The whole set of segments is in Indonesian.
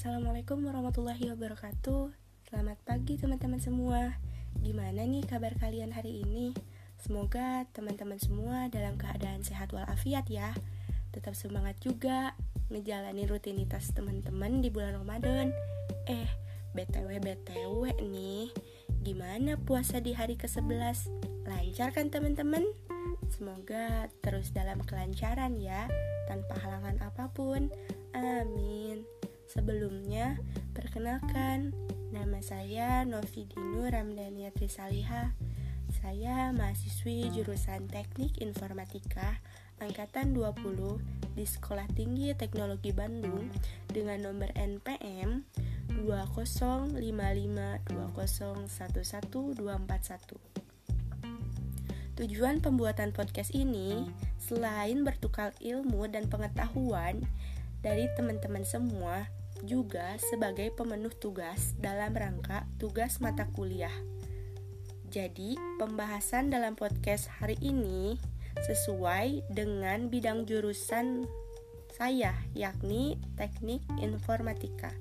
Assalamualaikum warahmatullahi wabarakatuh. Selamat pagi teman-teman semua. Gimana nih kabar kalian hari ini? Semoga teman-teman semua dalam keadaan sehat walafiat ya. Tetap semangat juga Ngejalanin rutinitas teman-teman di bulan Ramadan. Eh, BTW-BTW nih. Gimana puasa di hari ke-11? Lancar kan teman-teman? Semoga terus dalam kelancaran ya Tanpa halangan apa pun. Amin Sebelumnya, perkenalkan, nama saya Novi Dinu Ramdania Trisaliha. Saya mahasiswi jurusan Teknik Informatika Angkatan 20 di Sekolah Tinggi Teknologi Bandung dengan nomor NPM 20552011241. Tujuan pembuatan podcast ini selain bertukar ilmu dan pengetahuan dari teman-teman semua, juga sebagai pemenuh tugas dalam rangka tugas mata kuliah. Jadi, pembahasan dalam podcast hari ini sesuai dengan bidang jurusan saya, yakni Teknik Informatika,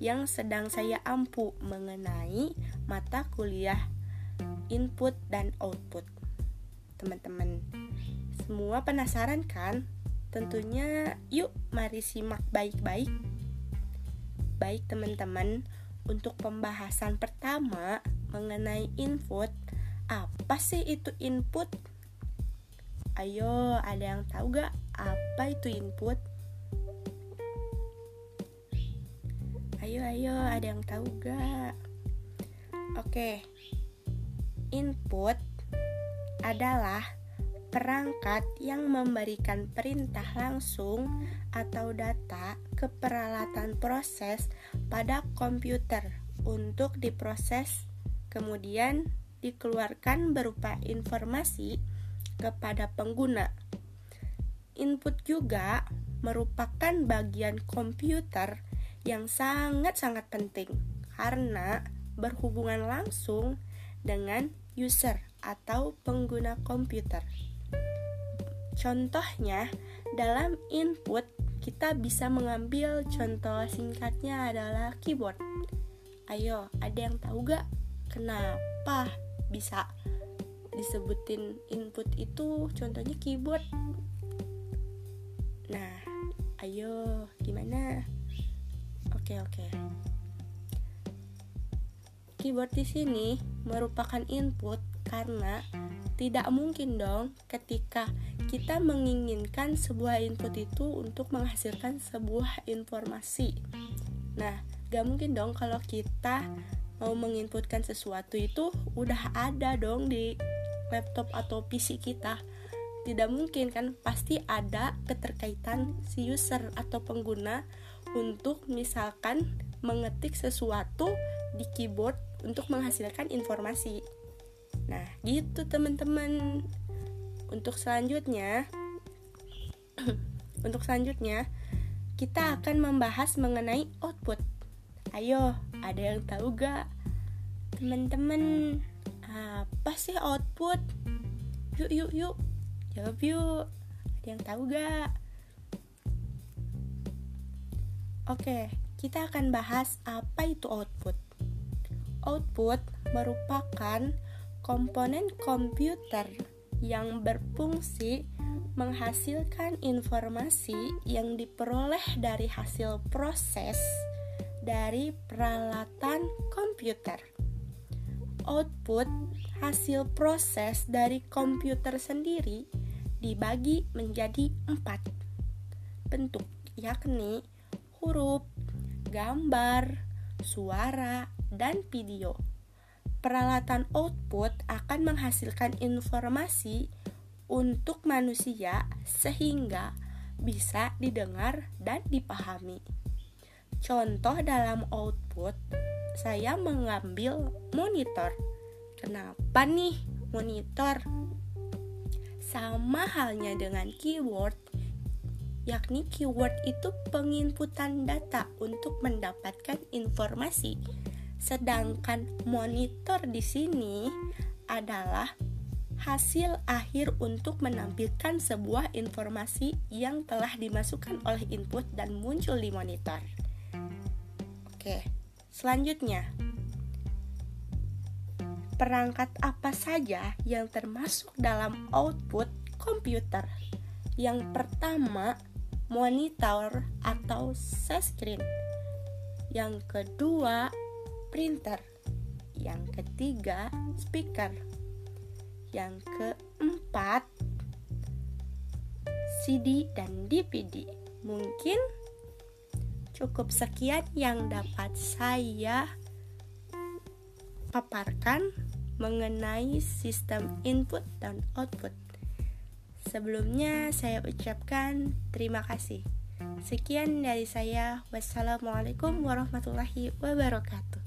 yang sedang saya ampu mengenai mata kuliah input dan output. Teman-teman, semua penasaran kan? Tentunya, yuk mari simak baik-baik Baik teman-teman, untuk pembahasan pertama mengenai input, apa sih itu input? Ayo, ada yang tahu gak apa itu input? Ayo, ayo, ada yang tahu gak? Oke, input adalah perangkat yang memberikan perintah langsung atau data ke peralatan proses pada komputer untuk diproses, kemudian dikeluarkan berupa informasi kepada pengguna. Input juga merupakan bagian komputer yang sangat-sangat penting karena berhubungan langsung dengan user atau pengguna komputer. Contohnya, dalam input kita bisa mengambil contoh singkatnya adalah keyboard. Ayo, ada yang tahu gak kenapa bisa disebutin input itu contohnya keyboard? Nah, ayo gimana? Oke, oke. Keyboard di sini merupakan input karena tidak mungkin dong ketika kita menginginkan sebuah input itu untuk menghasilkan sebuah informasi. Nah, gak mungkin dong kalau kita mau menginputkan sesuatu itu udah ada dong di laptop atau PC kita. Tidak mungkin kan, pasti ada keterkaitan si user atau pengguna untuk misalkan mengetik sesuatu di keyboard untuk menghasilkan informasi. Nah, gitu teman-teman. Untuk selanjutnya untuk selanjutnya kita akan membahas mengenai output. Ayo ada yang tahu gak? Teman-teman apa sih output? Yuk yuk yuk. Jawab yuk. Ada yang tahu gak? Oke kita akan bahas apa itu output. Output merupakan komponen komputer yang berfungsi menghasilkan informasi yang diperoleh dari hasil proses dari peralatan komputer. Output hasil proses dari komputer sendiri dibagi menjadi empat bentuk, yakni huruf, gambar, suara, dan video peralatan output akan menghasilkan informasi untuk manusia sehingga bisa didengar dan dipahami. Contoh dalam output, saya mengambil monitor. Kenapa nih monitor? Sama halnya dengan keyword, yakni keyword itu penginputan data untuk mendapatkan informasi Sedangkan monitor di sini adalah hasil akhir untuk menampilkan sebuah informasi yang telah dimasukkan oleh input dan muncul di monitor. Oke, selanjutnya perangkat apa saja yang termasuk dalam output komputer? Yang pertama, monitor atau screen. Yang kedua, printer. Yang ketiga, speaker. Yang keempat, CD dan DVD. Mungkin cukup sekian yang dapat saya paparkan mengenai sistem input dan output. Sebelumnya saya ucapkan terima kasih. Sekian dari saya. Wassalamualaikum warahmatullahi wabarakatuh.